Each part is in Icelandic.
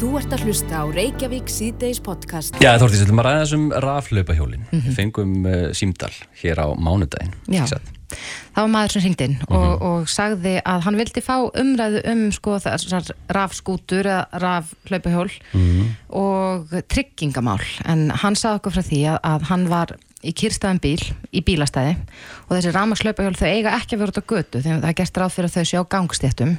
Þú ert að hlusta á Reykjavík síðdeis podcast. Já, Þórtís, við ætlum að ræða þessum raflaupahjólin. Mhm. Við fengum uh, símdal hér á mánudaginn. Já. Það var maður sem hringdi inn Mhm. og, og sagði að hann vildi fá umræðu um sko þessar rafskútur eða rafhlaupahjól Mhm. og tryggingamál en hann sagði okkur frá því að, að hann var í kyrstaðan bíl í bílastæði og þessi rafmaslaupahjól þau eiga ekki að vera út á götu þegar það er gert ráð fyrir að þau séu á gangstéttum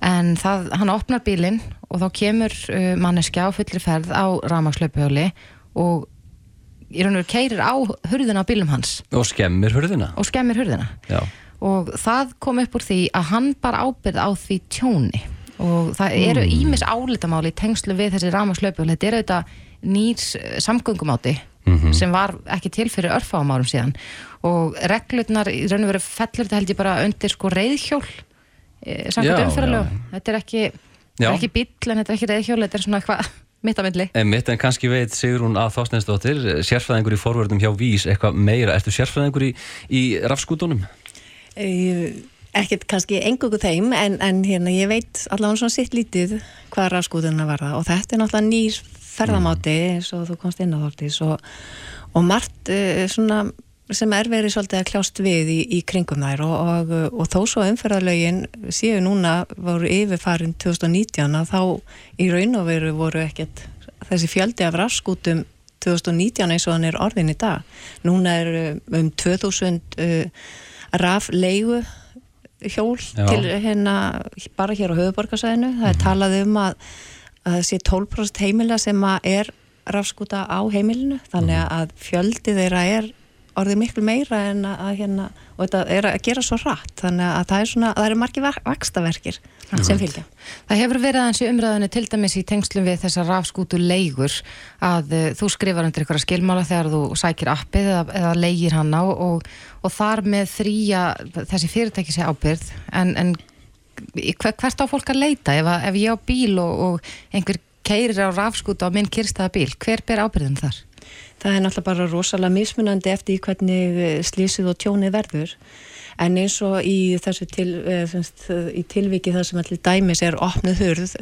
en það, hann opnar bílinn og þá kemur uh, manneskja á fullri ferð á rafmaslaupahjóli og í raun og veru keirir á hurðina á bílum hans. Og skemmir hurðina. og skemmir hurðina. Já. og það kom upp úr því að hann bara ábyrð á því tjóni. Og það eru ímis álitamáli í tengslu við þessi rámaslaupu þetta er auðvitað nýrs eh, samgöngumáti sem var ekki til fyrir örfáum árum síðan. Og reglurnar í raun og veru fellur þetta held ég bara undir sko reyðhjól eh, Já, samkvæmt já. umfyralög þetta er ekki, er ekki bíll en þetta er ekki reyðhjól þetta er svona eitthvað mitt að myndli Einmitt, en kannski veit Sigrún að Þásneinsdóttir, sérfræðingur í forvörðum hjá Vís, eitthvað meira. Ertu sérfræðingur í, í rafskútunum? Eh, ekkert kannski engungu þeim en, en hérna ég veit allavega svona sitt lítið hvað rafskútuna var það og þetta er náttúrulega nýr ferðamáti eins og þú komst inn á þórtis og, og margt uh, svona sem er verið svolítið að kljást við í, í kringum þær og, og, og þó svo umferðarlögin séu núna voru yfirfarin 2019 að þá í raun og veru voru ekkert þessi fjöldi af rafskútum 2019 eins og hann er orðin í dag. Núna er uh, um 2000 uh, rafleigu hjól Já. til hérna bara hér á höfuborgarsæðinu. Það er talað um að, að það sé 12% heimila sem að er rafskúta á heimilinu. Þannig að fjöldi þeirra er orðið miklu meira en að, að hérna og þetta er að gera svo rætt þannig að það er svona, það eru margir vakstaverkir sem fylgja. Það hefur verið aðeins í umræðinu til dæmis í tengslum við þessar rafskútu leigur að uh, þú skrifar undir ykkur skilmála þegar þú sækir appið eða, eða leigir hann á og, og þar með þrýja þessi fyrirtæki sé ábyrð en, en hvert á fólk að leita ef, að, ef ég á bíl og, og einhver keirir á rafskútu á minn kyrstaða bíl, hver ber ábyrðin þar? Það er náttúrulega bara rosalega mismunandi eftir hvernig eh, slísið og tjónið verður en eins og í þessu til, eh, eh, í tilviki það sem allir dæmis er opnuð hurð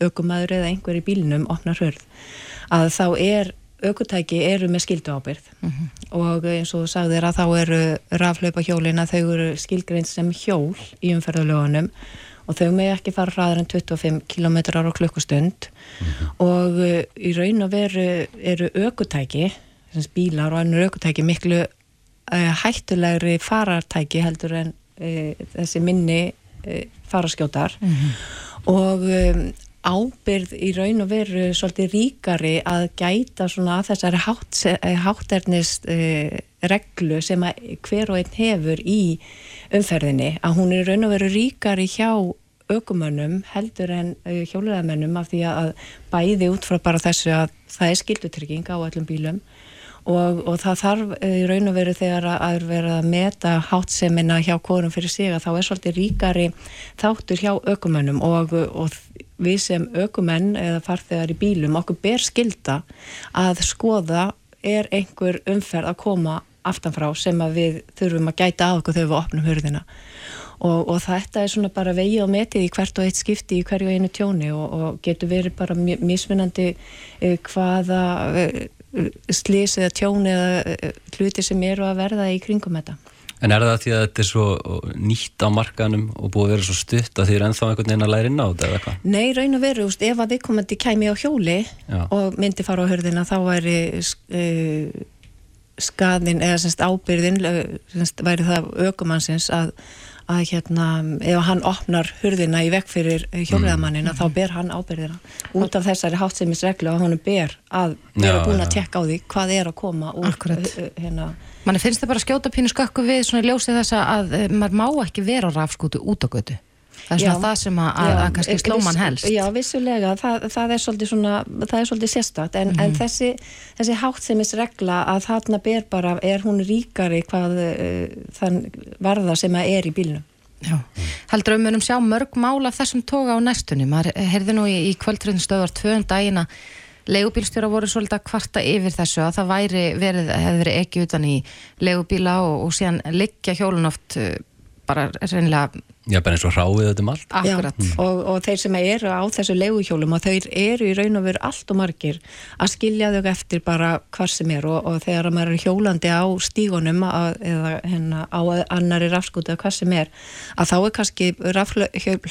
aukumæður eða einhver í bílinum opnar hurð að þá er aukutæki eru með skildu ábyrð og eins og sagðir að þá eru raflaupa hjólina, þau eru skilgreint sem hjól í umferðalögunum og þau með ekki fara hraðar en 25 km á klukkustund. Og uh, í raun og veru eru aukutæki, bílar og annur aukutæki miklu uh, hættulegri farartæki heldur en uh, þessi minni uh, faraskjótar og um, ábyrð í raun og veru svolítið ríkari að gæta svona að þessari hátt, hátternis uh, reglu sem hver og einn hefur í umferðinni að hún er raun og veru ríkari hjá aukumönnum heldur en uh, hjóluðamönnum af því að bæði út frá bara þessu að það er skildutrygging á öllum bílum og, og það þarf uh, í raun og veru þegar að, vera að meta hátsemina hjá korum fyrir sig að þá er svolítið ríkari þáttur hjá aukumönnum og, og við sem aukumenn eða farþegar í bílum okkur ber skilda að skoða er einhver umferð að koma aftanfrá sem að við þurfum að gæta á okkur þegar við opnum hurðina og, og þetta er svona bara vegi og metið í hvert og eitt skipti í hverju einu tjóni og, og getur verið bara mi- mismunandi uh, hvaða uh, slís eða tjóni eða hluti sem eru að verða í kringum þetta. En er það því að þetta er svo nýtt á markanum og búið að vera svo stutt að þið er ennþá einhvern veginn að læra inn á þetta eða hvað? Nei, raun og veru, úst, ef að viðkomandi kæmi á hjóli Já. og myndi fara á hörðina þá væri uh, skadin eða semst ábyrðin uh, semst, væri það aukumannsins að, að hérna, ef hann opnar hurðina í vekk fyrir hjóliðamannin þá ber hann ábyrðina út af þessari hátsemisreglu að honum ber að vera búin já. að tekka á því hvað er að koma úr uh, uh, hérna. Manni finnst það bara skjóta pínu skökku við svona ljósið þess að maður má ekki vera á rafskútu út á götu það er svona Já. það sem að, að, að kannski viss- sló mann helst Já, vissulega, það, það er svolítið svona, það er svolítið sérstakt en, en þessi, þessi háttsemis regla að þarna ber bara, er hún ríkari hvað uh, þann varða sem að er í bílnum Já. Heldur að við munum sjá mörg mál af þessum toga á næstunni. Maður heyrði nú í, í kvöldröðin stöðar tvöðum dagina leigubílstjóra voru svolítið að kvarta yfir þessu að það væri verið, hefði verið ekki utan í leigubíla og, og síðan liggja hjólun oft uh, bara reynilega Já, bara eins og hráið þetta um allt. Akkurat. Já, og, og þeir sem eru á þessu leguhjólum og þeir eru í raun og veru allt og margir að skilja þau eftir bara hvar sem er og, og þegar maður er hjólandi á stígunum að, eða hérna, á annari rafskúti eða hvað sem er að þá er kannski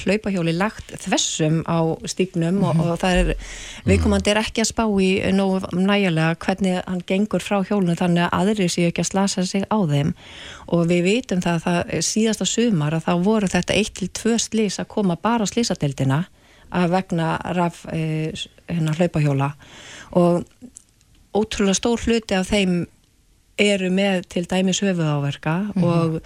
hlaupahjóli lagt þessum á stígnum mm -hmm. og, og það er, viðkomandi er ekki að spá í nógu nægilega hvernig hann gengur frá hjólunum þannig að aðri séu ekki að slasa sig á þeim og við vitum það að það síðasta sumar að þá voru þetta þetta eitt til tvö slís að koma bara á slísadeildina að vegna raf e, hérna hlaupahjóla og ótrúlega stór hluti af þeim eru með til dæmis höfuðáverka mm -hmm. og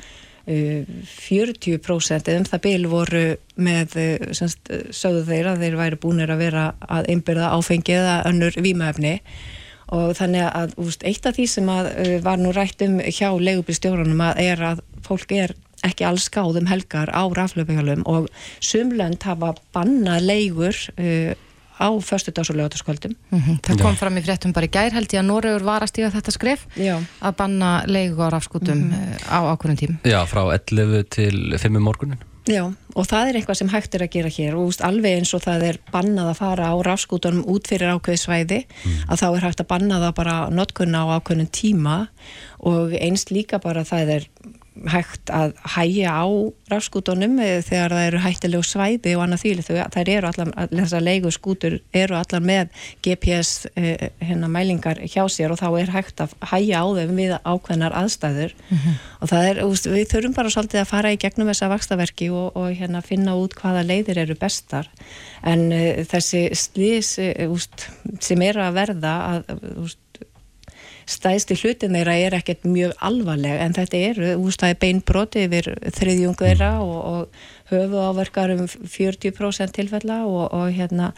e, 40% um það bil voru með semst, sögðu þeir að þeir væri búinir að vera að einbyrða áfengi eða önnur výmaefni og þannig að úst, eitt af því sem að, e, var nú rætt um hjá legubistjórunum að er að fólk er ekki alls skáðum helgar á raflöfinghalum og sumlönd hafa bannað leigur uh, á förstudags- og lögataskvöldum. Mm -hmm. Það kom Já. fram í fréttum bara í gær held ég að Norröður var að stíga þetta skref Já. að banna leigu á rafskútum mm -hmm. á ákvörðum tím. Já, frá 11 til 5 morgunin. Já, og það er eitthvað sem hægt er að gera hér og úst, alveg eins og það er bannað að fara á rafskútunum út fyrir ákveði svæði mm. að þá er hægt að banna það bara notkunna á ákveðnum tíma og einst líka bara það er hægt að hæja á rafskútonum eh, þegar það eru hættilegu svæði og annað þýli þær eru allar, þessar leigu skútur eru allar með GPS eh, hérna mælingar hjá sér og þá er hægt að hæja á þeim við ákveðnar aðstæður mm -hmm. og það er, úst, við þurfum bara svolítið að fara í gegnum þessa vakstaverki og, og hérna finna út hvaða leiðir eru bestar en uh, þessi slís uh, sem eru að verða að úst, stæðsti hlutin þeirra er ekkert mjög alvarleg en þetta eru, úrstæði beinbroti yfir þriðjung þeirra mm. og, og höfu áverkar um 40% tilfella og, og hérna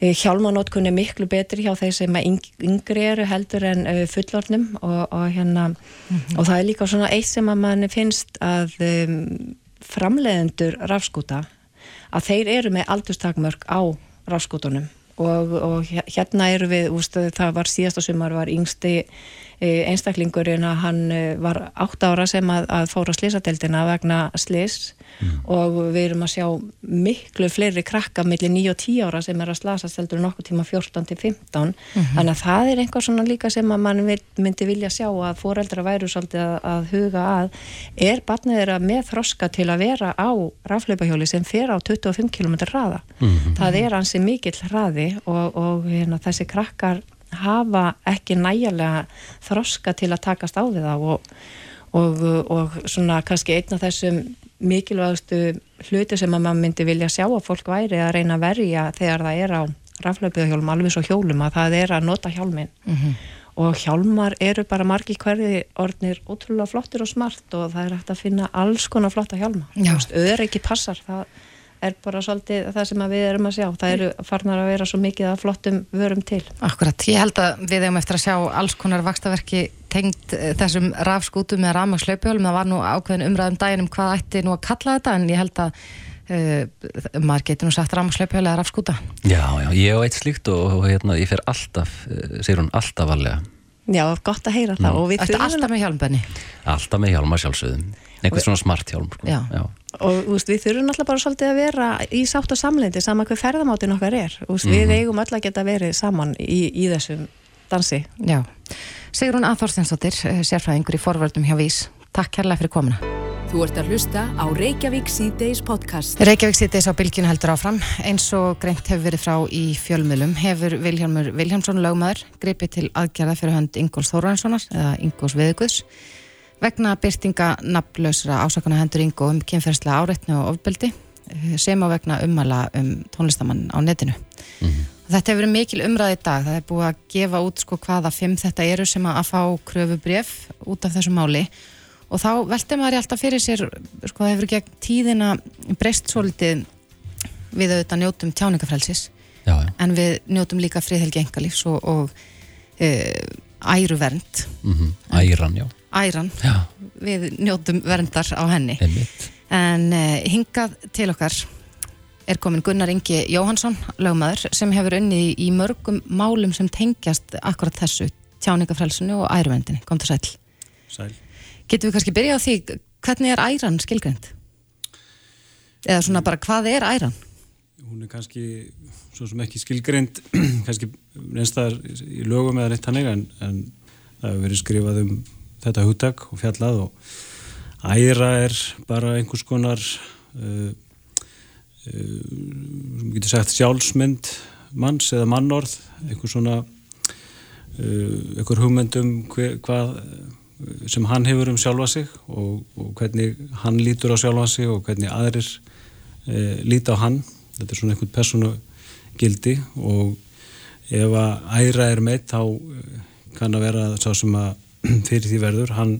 e, hjálmanótkun er miklu betri hjá þeir sem yngri eru heldur en uh, fullornum og, og hérna mm -hmm. og það er líka svona eitt sem að mann finnst að um, framleiðendur rafskúta að þeir eru með aldurstakmörk á rafskútunum og, og hérna eru við, úst, það var síðasta sumar var yngsti einstaklingurinn að hann e, var 8 ára sem að, að fóra slísadeldina vegna slís mm. og við erum að sjá miklu fleiri krakka millir 9 og 10 ára sem er að slasast heldur nokkuð tíma 14 til 15 mm -hmm. þannig að það er einhver svona líka sem að mann myndi vilja sjá að foreldra væru svolítið að, að huga að er barnið þeirra með þroska til að vera á rafleipahjóli sem fer á 25 km hraða mm -hmm. það er hansi mikill hraði og, og hérna, þessi krakkar hafa ekki nægilega þroska til að takast á við það og, og, og svona kannski einn af þessum mikilvægastu hluti sem að maður myndi vilja sjá að fólk væri að reyna að verja þegar það er á raflöpuðahjálm alveg svo hjólum að það er að nota hjálmin mm -hmm. og hjálmar eru bara margi hverði orðnir ótrúlega flottir og smart og það er hægt að finna alls konar flotta hjálma. Öður ekki passar það er bara svolítið það sem við erum að sjá það eru farnar að vera svo mikið að flottum vörum til. Akkurat, ég held að við hefum eftir að sjá alls konar vakstaverki tengt eh, þessum rafskútum eða rafmakslöpjólum, það var nú ákveðin umræðum daginn um hvað ætti nú að kalla þetta en ég held að uh, maður getur nú sagt rafmakslöpjól eða rafskúta. Já, já, ég og eitt slíkt og, og hérna, ég fer alltaf, uh, segir hún alltaf varlega. Já, gott að heyra það. Þetta er alltaf með hjálmbenni? Alltaf með hjálma sjálfsögðum einhvern svona smart hjálm sko. já. Já. og úst, við þurfum alltaf bara svolítið að vera í sátt og samlendi sama hvað ferðamátin okkar er úst, mm -hmm. við mhm. eigum öll að geta verið saman í, í þessum dansi Já, Sigrun Aþorstinsdóttir eh, sérfræðingur í forvöldum hjá Vís Takk kærlega fyrir komuna Þú ert að hlusta á Reykjavík C-Days podcast Reykjavík C-Days á bylginu heldur áfram eins og greint hefur verið frá í fjölmjölum hefur Vilhjálmur Vilhjálmsson lögmaður gripið til aðgerða fyrir hönd Ingóls Þóranssonar eða Ingóls Veðuguðs vegna byrtinga nafnlausra ásakana hendur yngo um kynferðslega áreitnu og ofbeldi eh, sem á vegna ummala um tónlistamann á netinu. Mm -hmm. Þetta hefur verið mikil umræði í dag. Það er búið að gefa út sko hvaða fimm þetta eru sem að fá kröfu bref út af þessu máli og þá veldi maður alltaf fyrir sér sko það hefur gegn tíðina breyst svolítið við auðvitað njótum já. en við njótum líka friðhelgi engalífs og, og e, æruvernd. Mm -hmm. Æran, já æran Já. við njótum verndar á henni Einmitt. en uh, hingað til okkar er komin Gunnar Ingi Jóhansson lögmaður sem hefur unnið í mörgum málum sem tengjast akkurat þessu tjáningafrælsunu og æruvendinni kom til sæl. Sæl Getur við kannski byrjað á því hvernig er æran skilgreynd? Eða svona bara hvað er æran? Hún er kannski svo sem ekki skilgreind kannski neinstæðar í lögum eða neitt hannig en, en það hefur verið skrifað um þetta hugtak og fjallað og æra er bara einhvers konar uh, uh, getur sagt sjálfsmynd manns eða mannorð einhvers svona uh, einhver hugmyndum hver, hvað sem hann hefur um sjálfa sig og, og hvernig hann lítur á sjálfa sig og hvernig aðrir uh, líti á hann þetta er svona einhvern persónu gildi og ef að æra er meitt þá uh, kann að vera sá sem að fyrir því verður. Hann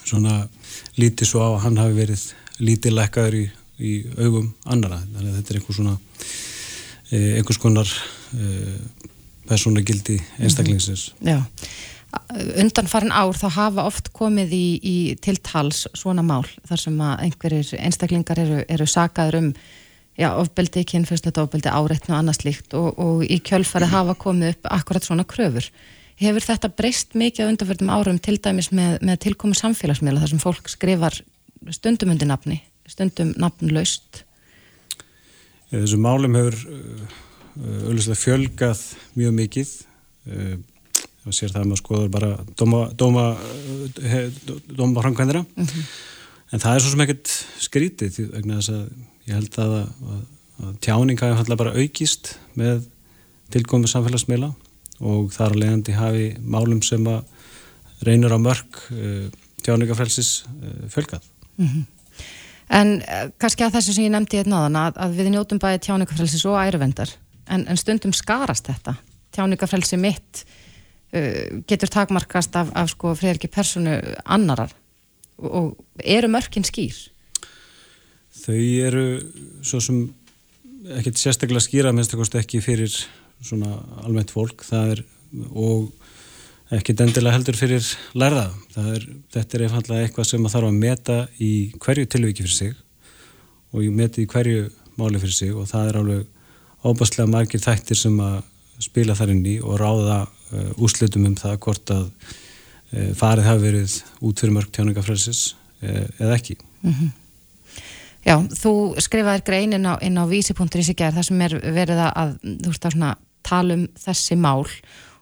svona lítið svo á að hann hafi verið lítið lekkaður í, í augum annara þannig að þetta er einhvers svona uh, einhvers konar persónu gildi einstaklingsins. Mm -hmm. Já. Undan farin ár þá hafa oft komið í, í tiltals svona mál þar sem að einhverjir einstaklingar eru, eru sagaður um já, ofbeldi, kynfærsleita ofbeldi, áreitn og annað slíkt og, og í kjölfari hafa komið upp akkurat svona kröfur. Hefur þetta breyst mikið á undanfjörðum árum til dæmis með, með tilkomi samfélagsmiðla þar sem fólk skrifar stundum undir nafni, stundum nafnlaust? Þessu málum hefur auðvitað fjölgað mjög mikið og sér það að maður skoður bara dóma, dóma, dóma framkvæmdina mm -hmm. en það er svo sem ekkert skrítið þess að ég held að, að, að tjáning hafi bara aukist með tilkomið samfélagsmiðla og þar að leiðandi hafi málum sem að reynur á mörg uh, tjáningafrelsis uh, fjölgað mm -hmm. En uh, kannski að þessu sem ég nefndi hérna áðan að, að við njótum bæði tjáningafrelsis og æruvendar en, en stundum skarast þetta tjáningafrelsi mitt Uh, getur takmarkast af, af sko friðelgi personu annarar og eru mörkin skýr? Þau eru svo sem ekkert sérstaklega skýra minnst ekki fyrir svona almennt fólk er, og ekkert endilega heldur fyrir lærða er, þetta er einfallega eitthvað sem maður þarf að meta í hverju tilviki fyrir sig og ég meti í hverju máli fyrir sig og það er alveg ábærslega margir þættir sem að spila þar inn í og ráða uh, úslitum um það hvort að uh, farið hafi verið út fyrir mörg tjáningafræðsis uh, eða ekki. Mm -hmm. Já, þú skrifaðir grein inn á, á vísi.is í gerð þar sem er verið að, þú veist að tala um þessi mál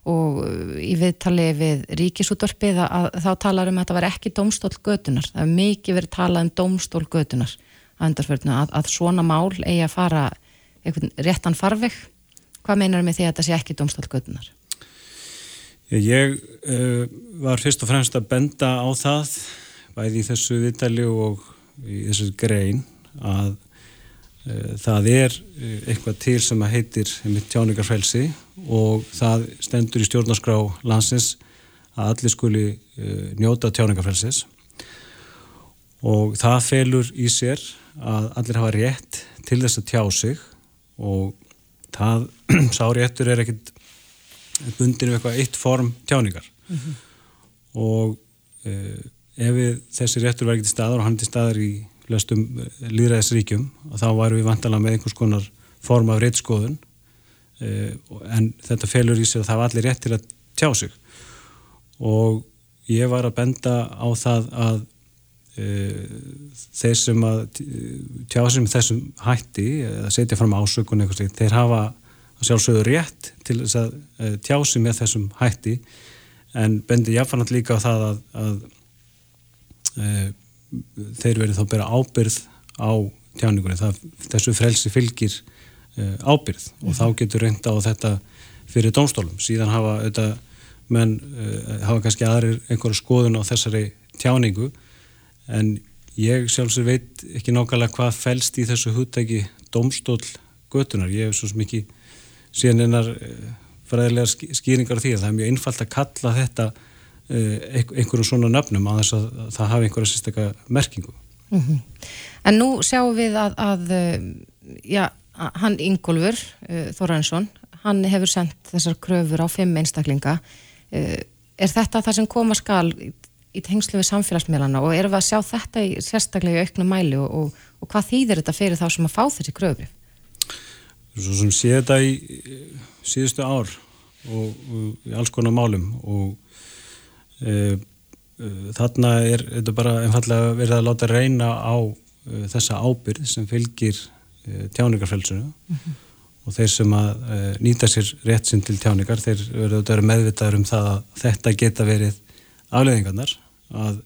og í viðtali við ríkisútvarpið að þá talar um að þetta var ekki domstól götunar, það er mikið verið talað um domstól götunar að, að, svona mál eigi að fara réttan farveg Hvað meinar með því að þetta sé ekki domstólgötunar? Ég uh, var fyrst og fremst að benda á það bæði í þessu viðtali og í þessu grein að uh, það er uh, eitthvað til sem að heitir tjáningarfrelsi og það stendur í stjórnarskrá landsins að allir skuli uh, njóta tjáningarfrelsis og það felur í sér að allir hafa rétt til þess að tjá sig og það sáréttur er ekkit bundin við eitthvað eitt form tjáningar mm -hmm. og eh, ef við, þessi réttur var ekkit staðar og hann til staðar í löstum eh, líðræðisríkjum og þá varum við vantala með einhvers konar form af reittskoðun eh, en þetta felur í sig að það var allir rétt til að tjá sig. Og ég var að benda á það að þeir sem að tjá sem þessum hætti að setja fram ásökun eitthvað slíkt, þeir hafa sjálfsögðu rétt til þess að eh, tjá sem með þessum hætti. En bendi jáfnfannat líka á það að, að þeir verið þá bera ábyrð á tjáningunni, það, þessu frelsi fylgir e, ábyrð og þá getur reynda á þetta fyrir dómstólum, síðan hafa þetta menn e, hafa kannski aðrir einhverja skoðun á þessari tjáningu en ég sjálfsög veit ekki nákvæmlega hvað fælst í þessu húttæki domstól götunar, ég hef svo mikið síðan einar eh, fræðilegar skýringar á því að það er mjög einfalt að kalla þetta eh, einhverjum svona nöfnum að þess að það hafi einhverja sérstaklega merkingu mm -hmm. En nú sjáum við að, að eh, já, hann Ingólfur Þorransson, hann hefur sendt þessar kröfur á fimm einstaklinga er þetta það sem koma skal í tengslu við samfélagsmiðlana og erum við að sjá þetta í sérstaklega í auknum mæli og, og, og hvað þýðir þetta fyrir þá sem að fá þessi kröfri? Svo sem sé þetta í síðustu ár og, og í alls konar málum og þarna er þetta bara einfallega verið að láta reyna á uh, þessa ábyrð sem fylgir tjáningarfelsinu mm -hmm. og þeir sem að nýta sér rétt sinn til tjáningar, þeir eru meðvitaður um það að þetta geta verið afleðingarnar að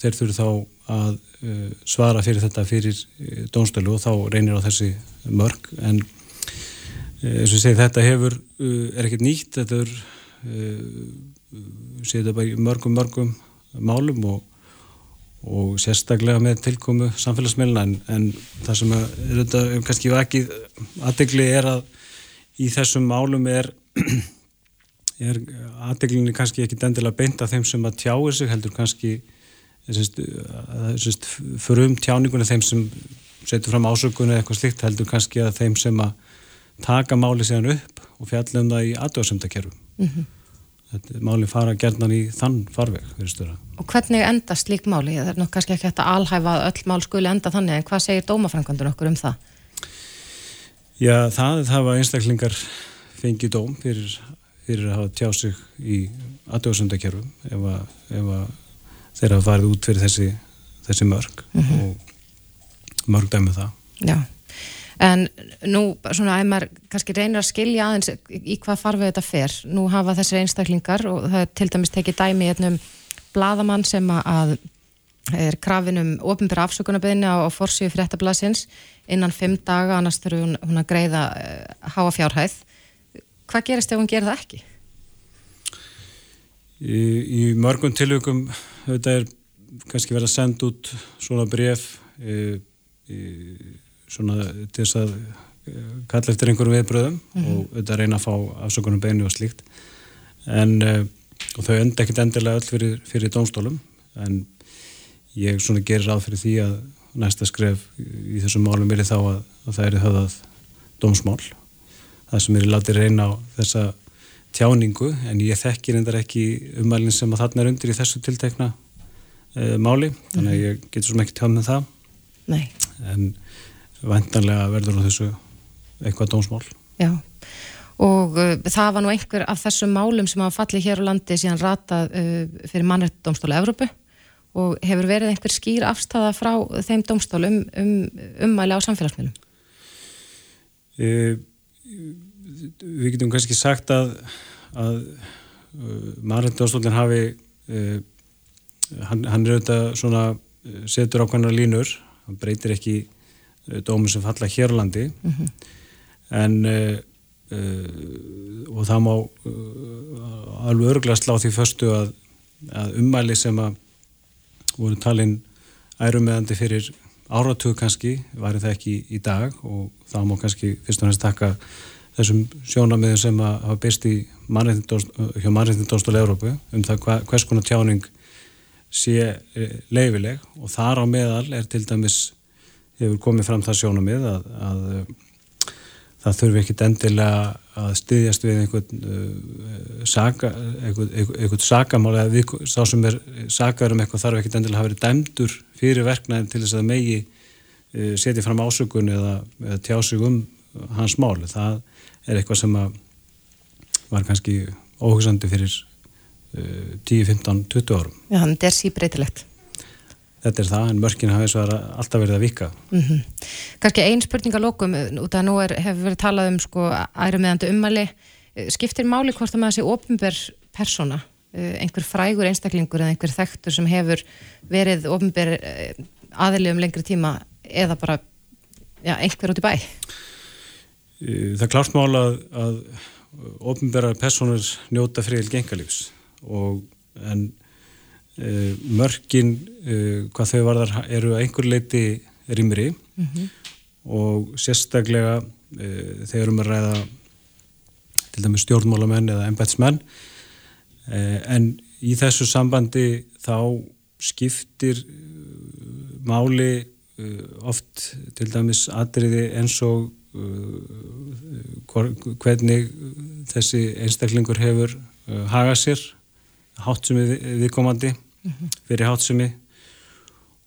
þeir þurfu þá að svara fyrir þetta fyrir dónstölu og þá reynir á þessi mörg en eins og ég segi þetta hefur, er ekkert nýtt þetta er séu þetta bara í mörgum mörgum málum og, og sérstaklega með tilkomu samfélagsmiðluna en, en það sem er þetta um kannski ekki aðdegli er að í þessum málum er, er aðdeglinni kannski ekki dendilega beint að þeim sem að tjáir sig heldur kannski fyrir um tjáningunni þeim sem setur fram ásökunni eða eitthvað slikt heldur kannski að þeim sem að taka máli síðan upp og fjalla um það í aðdóðsöndakerfum mm -hmm máli fara gerðnan í þann farveg Og hvernig enda slík máli? Það er nú kannski ekki hægt að alhæfa að öll mál skuli enda þannig, en hvað segir dómafrængandun okkur um það? Já, það, það var einstaklingar fengið dóm fyrir, fyrir að hafa tjá sig í aðdjóðsöndakerfum ef, ef að þeirra farið út fyrir þessi, þessi mörg mm -hmm. og mörg dæmið það Já En nú, svona, ef maður kannski reynir að skilja aðeins í hvað farfið þetta fer, nú hafa þessir einstaklingar og það er til dæmis tekið dæmi í einnum bladamann sem að er krafinum ofinbæra afsökunarbeðinu á, á forsíu fréttablasins innan fimm daga, annars þurfur hún, hún að greiða uh, háa fjárhæð. Hvað gerist ef hún gerir það ekki? Í, í mörgum tilvökum þetta er kannski verið að senda út svona bref í, í svona til þess að eh, kalla eftir einhverjum viðbröðum mm -hmm. og auðvitað reyna að fá afsökunum beinu og slíkt en uh, og þau enda ekkit endilega öll fyrir, fyrir dónstólum en ég svona gerir ráð fyrir því að næsta skref í þessum málum er þá að, að það er höfðað dómsmál það sem er látið reyna á þessa tjáningu en ég þekkir endar ekki umælinn sem að þarna er undir í þessu tiltekna uh, máli þannig að mhm. ég getur svona ekki tjáð með það Nei. en vendanlega verður á þessu eitthvað dómsmál. Já, og uh, það var nú einhver af þessum málum sem hafa fallið hér á landi síðan ratað uh, fyrir mannrættdómstóla Evrópu og hefur verið einhver skýr afstæða frá þeim dómstólum um umæli á samfélagsmiðlum? E, við getum kannski sagt að, að uh, mannrættdómstólinn hafi uh, hann, hann er auðvitað svona uh, setur ákvæmna línur, hann breytir ekki dómur sem falla hér á landi mm -hmm. en uh, uh, og það má uh, alveg örglega slá því förstu að, að umæli sem að voru talin ærumeðandi fyrir áratug kannski, væri það ekki í, í dag og það má kannski fyrst og næst taka þessum sjónamiðum sem að hafa byrst í hjá mannreitindónstóla Európu um það hva, hvers konar tjáning sé leifileg og þar á meðal er til dæmis hefur komið fram það sjónamið að, að það þurfi ekkit endilega að styðjast við einhvern uh, saga, einhvern, einhvern sagamál eða við, sá sem er sagar um eitthvað þarf ekkit endilega að hafa verið dæmdur fyrir verknæðin til þess að megi uh, setja fram ásökun eða, eða tjá sig um hans mál. Það er eitthvað sem var kannski óhugsandi fyrir uh, 10, 15, 20 árum. Já, þetta er síbreytilegt þetta er það, en mörkina hafa alltaf verið að vika. Mm -hmm. Kanski einn spurning að lókum, út af nú er, hefur verið talað um sko, ærumiðandi ummali skiptir máli hvort að maður sé ofinber persóna, einhver frægur einstaklingur eða einhver þekktur sem hefur verið ofinber aðili um lengri tíma eða bara já, einhver út í bæ? Það klart mála að, að ofinberar personur njóta friðil gengalífs og en Eh, mörkin eh, hvað þau varðar eru að einhver leiti rýmri mm -hmm. og sérstaklega eh, þegar um að ræða til dæmis stjórnmálamenn eða embetsmenn en í þessu sambandi þá skiptir máli oft til dæmis atriði eins og hvernig þessi einstaklingur hefur hagað sér hátsumi viðkomandi mm -hmm. fyrir hátsumi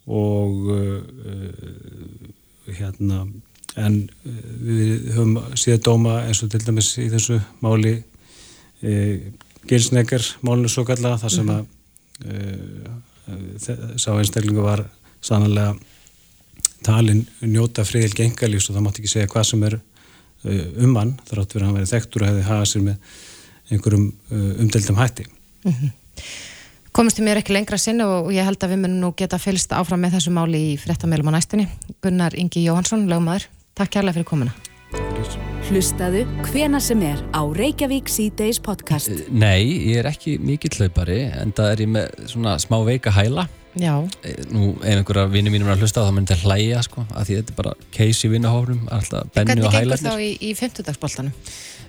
og uh, uh, hérna en uh, við höfum síðan dóma eins og til dæmis í þessu máli uh, gilsnegar málinu svo kalla þar sem að uh, sá einstaklingu var sannlega talin njóta friðil gengalís og það mátt ekki segja hvað sem er uh, um hann þrátt fyrir að hann verið þekktur og hefði hagað sér með einhverjum uh, umdeldum hætti. Mm -hmm. Komistu mér ekki lengra sinni og ég held að við munum nú geta fylst áfram með þessu máli í frettamælum á næstunni. Gunnar Ingi Jóhansson, lögmaður, takk kærlega fyrir komuna. Hlustaðu hvena sem er á Reykjavík C-Days podcast. Eh, nei, ég er ekki mikill hlaupari en það er ég með svona smá veika hæla. Já. Eh, nú, ef einhverja vinni mínum er að hlusta þá myndi það hlæja sko, af því þetta er bara case í vinnahofnum, alltaf bennu og hæla. Hvernig gengur þá í, í 50 dagsbóltanum?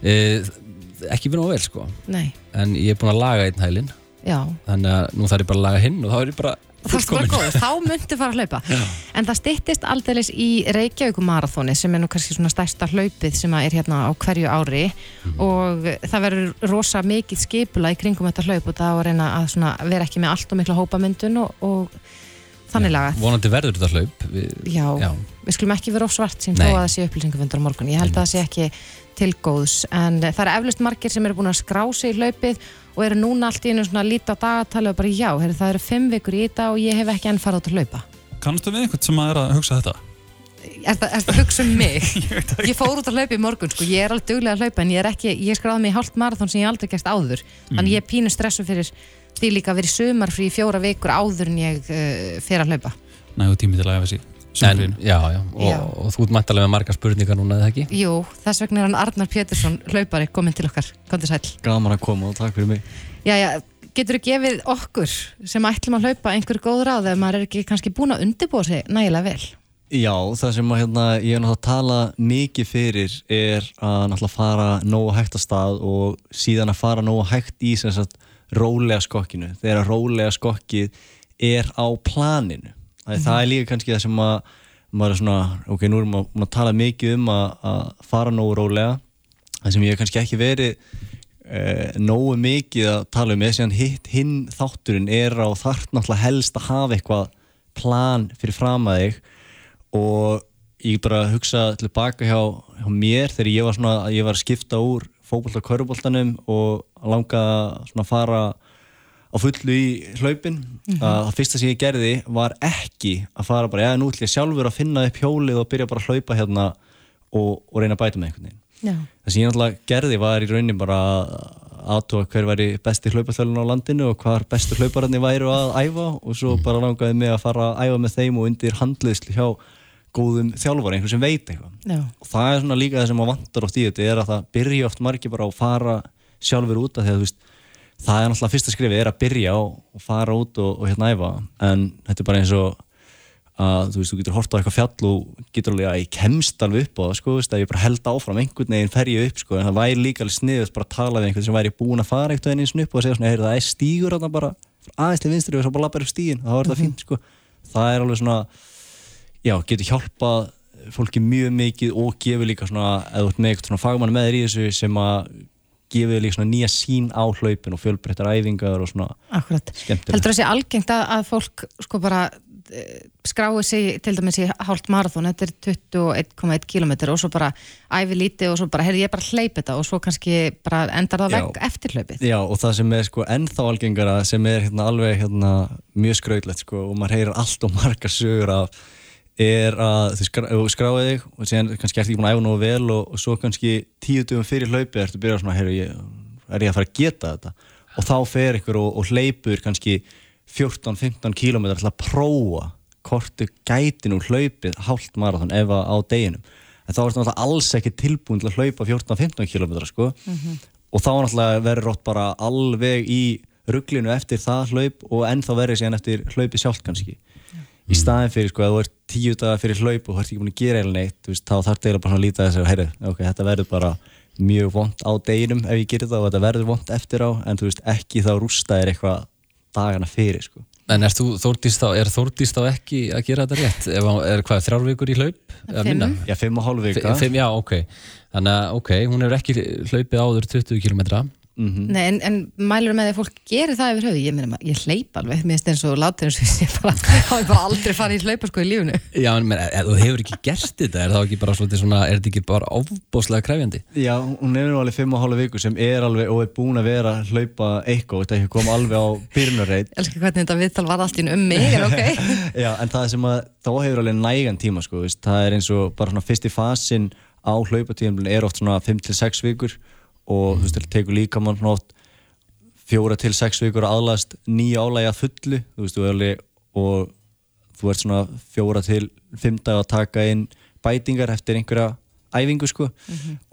Eh, ekki verið á vel sko. Nei. en ég er búin að laga einn hælinn. Þannig að nú þarf ég bara að laga hinn og þá er ég bara fullkomin. þá myndu fara að hlaupa. Já. en það stittist aldeilis í Reykjavíkumarathóni sem er nú kannski svona stærsta hlaupið sem er hérna á hverju ári. Mm. og það verður rosa mikið skipula í kringum þetta hlaup og það var reyna að vera ekki með allt og mikla hópamyndun og, og þannig lagað. Vonandi verður þetta hlaup. Við, Já, Já. við skulum ekki vera ofsvart sem þó að það sé upplýsingafundur á morgun. Ég held að það sé ekki tilgóðs en það er eflust margir sem eru búin að skrá sig í hlaupið og eru núna allt í einu svona lítið á dagatali og bara já, heyr, það eru fimm vikur í þetta og ég hef ekki enn farið át að hlaupa. Kannastu við einhvern sem að er að hugsa þetta? Er það að hugsa um mig? ég, ég fór út að hlaupa í morgun sko, ég er alveg duglega að hlaupa en ég er ekki, ég skráði mig í hálft marathón sem ég aldrei gæst áður. Mm. þannig ég er pínu stressu fyrir því líka að vera í sumar frí fjóra vikur áður en ég uh, fer að hlaupa. Nægu tími til að æfa sér En, já, já, og, já. og þú ert mættalega með marga spurningar núna, eða ekki? Jú, þess vegna er hann Arnar Pétursson, hlaupari, komin til okkar, kom til sæl. Gaman að koma og takk fyrir mig. Já, já, getur þú gefið okkur sem ætlum að hlaupa einhver góð ráð ef maður er ekki kannski búin að undirbúa sig nægilega vel? Já, það sem að, hérna, ég er náttúrulega að tala mikið fyrir er að náttúrulega fara nógu hægt að stað og síðan að fara nógu hægt í sem sagt rólega skokkinu. Þegar rólega skokkið er á planinu það, það er líka kannski það sem að maður er svona, ok, nú erum við að tala mikið um að, að fara nógu rólega. Það sem ég hef kannski ekki verið eh, nógu mikið að tala um þess að hinn þátturinn er á þart náttúrulega helst að hafa eitthvað plan fyrir fram að þig. Og ég bara hugsa tilbaka hjá, hjá mér þegar ég var svona, ég var að skipta úr fókbólta og köruboltanum og langa svona að fara á fullu í hlaupin mm -hmm. að fyrsta sem ég gerði var ekki að fara bara, já nú ætlum ég sjálfur að finna upp hjólið og byrja bara að hlaupa hérna og, og reyna að bæta með einhvern veginn það sem ég náttúrulega gerði var í raunin bara aðtóa hver væri besti hlaupaþölun á landinu og hvar bestu hlaupararnir væri að æfa og svo mm. bara langaði mig að fara að æfa með þeim og undir handliðsli hjá góðum þjálfur, einhvern sem veit eitthvað Já. og það er svona líka það sem maður vantar oft í þetta er að það byrja oft margir bara að fara sjálfur úta þegar þú veist það er náttúrulega fyrsta skrifið er að byrja og fara út og, og hérna æfa. En þetta er bara eins og að þú veist, þú getur horta á eitthvað fjall og getur alveg að ég kemst alveg upp og sko, veist, að ég bara held áfram einhvern veginn fer ég upp sko, en það væri líka alveg sniðið bara að tala við einhvern sem væri búin að fara eins og upp og segja svona, heyrðu það er stígur að bara aðeins til vinstri og svo bara lappar upp stígin þá er það -hmm. fínt sko, það er alveg svona já, getur hjálpað fólki mjög mikið og gefur líka svona, eða með eitthvað svona fagmann með þér í þessu sem að gefið líka svona nýja sín á hlaupin og fjölbreyttar æfingar og svona Akkurat. Heldur það sé algengt að, að fólk sko bara eh, skrái sig til dæmis í hálft marathón þetta er 21,1 km og svo bara æfi lítið og svo bara heyrði ég bara hleyp þetta og svo kannski bara endar það vekk eftir hlaupið. Já og það sem er sko ennþá algengara sem er hérna alveg hérna mjög skrautlegt sko og maður heyrir allt og marga sögur af er að þú skráði þig og síðan kannski ert ekki búin að æfa nógu vel og, og svo kannski tíu dögum fyrir hlaupi ertu að byrja svona, heyru, ég, er ég að fara að geta þetta? Og þá fer ykkur og, og hleypur kannski 14-15 km til að prófa hvort gæti nú hlaupið hálft marathon ef að á deginum. En þá ertu náttúrulega alls ekki tilbúin til að hlaupa 14-15 km sko. Mm -hmm. og þá verður rótt bara alveg í rugglinu eftir það hlaup og ennþá verður síðan eftir hlaupi sjálf kannski í staðin fyrir sko að þú ert tíu dagar fyrir hlaup og þú ert ekki búin að gera eða neitt veist, þá þarf það bara að líta þess að heyri, okay, þetta verður bara mjög vond á deginum ef ég gerir það og þetta verður vond eftir á en þú veist ekki þá rústa er eitthvað dagana fyrir sko. En er Þórdís þá, þá ekki að gera þetta rétt? Ef, er hvað, þrjárvíkur í hlaup? Fimm? Já, fimm og hálf vika Fimm, já, ok Þannig að, ok, hún hefur ekki hlaupið áður 20 km Mhm. Nei, en, en mælur með því að fólk gerir það yfir höfu ég meina, ég hleyp alveg, mér finnst eins og látir eins og ég sé bara, hafi bara aldrei farið í hlaupa sko í lífunu Já, en menn, þú hefur ekki gert þetta, er það ekki bara svona, er þetta ekki bara ofbóðslega krefjandi? Já, hún er nú alveg 5,5 viku sem er alveg og er búin að vera hlaupa eitthvað, þetta ekki koma alveg á byrjunarreit. Elskar hvernig þetta viðtal var allt í einu um mig, en ok? Já, en það sem að þá hefur alveg nægan tíma sko, veist, það er eins og bara svona fyrsti fasin á hlaupatíðanbílun er oft svona 5-6 vikur og þú veist, það tekur líka mann oft fjóra til sex vikur að aðlast nýja álægi að fullu þú veist, og þú ert svona fjóra til dag að taka inn bætingar eftir einhverja æfingu sko.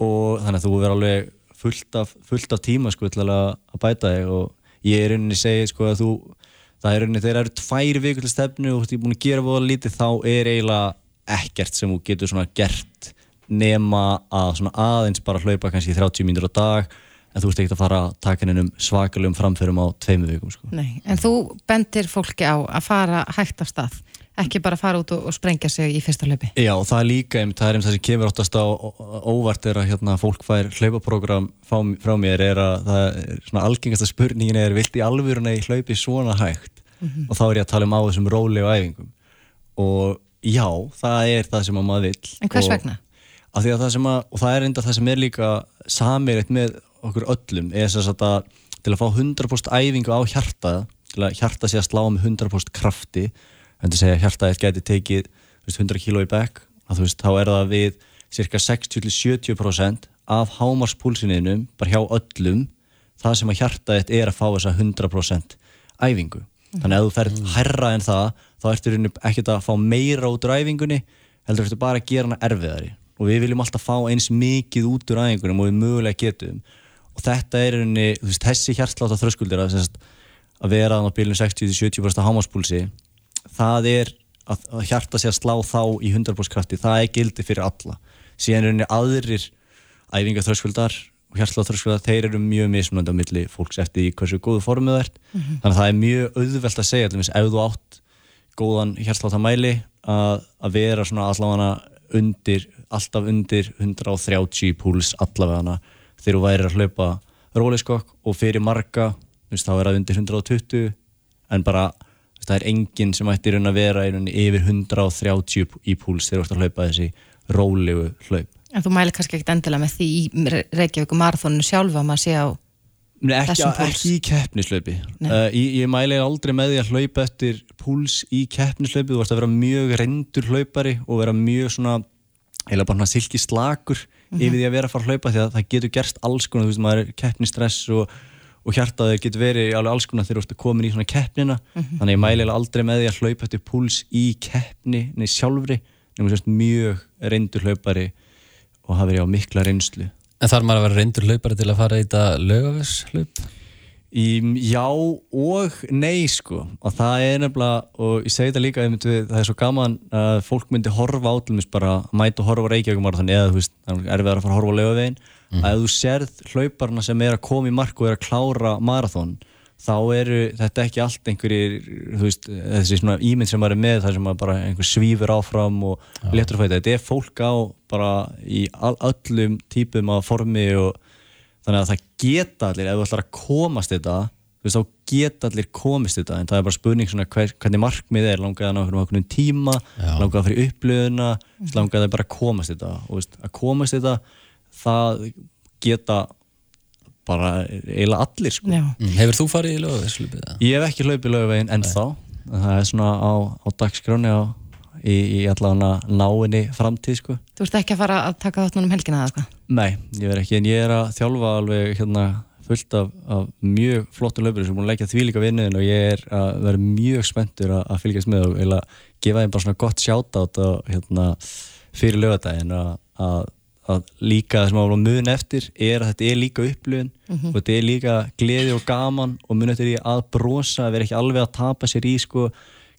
Og þannig að þú verður alveg fullt af, fullt af tíma sko til að að bæta þig. Og ég er rauninni segi sko að þú það er rauninni, þegar það eru tvær vikur til stefnu og þú ert búin að gera voða lítið þá er eiginlega ekkert sem þú getur svona gert nema að svona aðeins bara hlaupa kannski 30 mínútur á dag en þú ert ekkert að fara að taka hennum svakalegum framförum á tveimu vikum sko. Nei, en þú bendir fólki á að fara hægt af stað ekki bara fara út og, og sprengja sig í fyrsta hlaupi Já, og það er líka, einmitt, það er einmitt það sem kemur oftast á óvart er að hérna, fólk fær hlaupaprógram frá mér er að það er svona algengasta spurningin er vilt í alvöruna í hlaupi svona hægt og þá er ég að tala um á þessum róli og æfingum og já, það er það sem að maður vill En hvers og, vegna? Að að það að, og það er enda það sem er líka samirreitt með okkur öllum er þess að til að fá 100% æfingu á hjarta til að hjarta sé að slá með 100% krafti en til að segja að hjartaðið geti tekið veist, 100 kg í back að þú veist, þá er það við cirka 60-70% af hámarspúlsininum bara hjá öllum það sem að hjartaðið er að fá þessa 100% æfingu. Þannig að ef þú ferð herra en það þá ertu ekkert að fá meira út úr æfingunni heldur ertu bara að gera hana erfiðari og við viljum alltaf fá eins mikið út úr æfingunum og við mögulega getum. Og þetta er einni, þú veist, þessi hjartláta þröskuldir að, að vera á bílunum 60-70% hámaspúlsi það er að, að hjarta sig að slá þá í 100% krafti, það er gildi fyrir alla. Síðan er einni aðrir æfingar þröskuldar og hjartláta þröskuldar þeir eru mjög mismunandi á milli fólks eftir í hversu góðu formið það ert. Mm -hmm. þannig að það er mjög auðvelt að segja ef þú átt góðan hjartláta mæli að, að vera svona allavega undir, alltaf undir 130 púls allavega þegar þú væri að hlaupa róleiskokk og fyrir marga veist, þá er það undir 120 en bara veist, það er enginn sem ætti að vera yfir 130 í púls þegar þú ert að hlaupa þessi rólegu hlaup. En þú mæli kannski ekkert endilega með því í Reykjavík marathónu sjálfa að maður sé á ekki, ekki í keppnislaupi uh, ég, ég mæli aldrei með því að hlaupa eftir púls í keppnislaupi þú vart að vera mjög reyndur hlaupari og vera mjög svona eða bara silki slakur mm -hmm. yfir því að vera að fara að hlaupa því að það getur gerst alls konar, þú veist, maður er keppnistress og, og hjartaður getur verið alls konar þegar þú ert að koma í svona keppnina. Mm -hmm. þannig ég mæli aldrei með því að hlaupa eftir púls í keppni, nei sjálfri nema sérst mjög reyndur hlaupari og hafa verið á mikla reynslu En þarf maður að vera reyndur hlaupari til að fara í þetta lögavess hlaup? Í, já og nei sko og það er nefnilega og ég segi þetta líka myndi, það er svo gaman að fólk myndi horfa átlumist bara mæta og horfa eða þú veist, það er verið að fara að horfa á lögavegin mm. að þú sérð hlauparna sem er að koma í mark og er að klára marathón þá eru þetta ekki allt einhverjir veist, þessi svona ímynd sem maður er með þar sem maður bara einhver svífur áfram og letur að fæta, þetta er fólk á bara í all, öllum típum af formi og þannig að það geta allir, ef þú ætlar að komast þetta þú veist, þá geta allir komist þetta. En það er bara spurning svona hver, hvernig markmið er. Langaði að ná einhvern tíma? Að fyrir upplöðuna mm. langaði að bara komast þetta? Og veist, að komast þetta það geta bara eiginlega allir sko. mm. Hefur þú farið í lögavegslöpið? Ég hef ekki hlaupið lögavegin ennþá það er svona á, á dagskráni á í, í allavega náinni framtíð sko. Þú ert ekki að fara að taka þátt núna um helgina eða hvað? Nei, ég verð ekki, en ég er að þjálfa alveg hérna fullt af, af mjög flottum löpur sem er búin að leggja því líka vinniðin og ég er að vera mjög spenntur að, að fylgjast með og gefa þeim bara svona gott sjátátt hérna, fyrir lögadagin að, að, að líka það sem að mun eftir er að þetta er líka upplöðin mm -hmm. og þetta er líka gleði og gaman og mun eftir því að brosa, vera ekki alveg að tapa sér í sko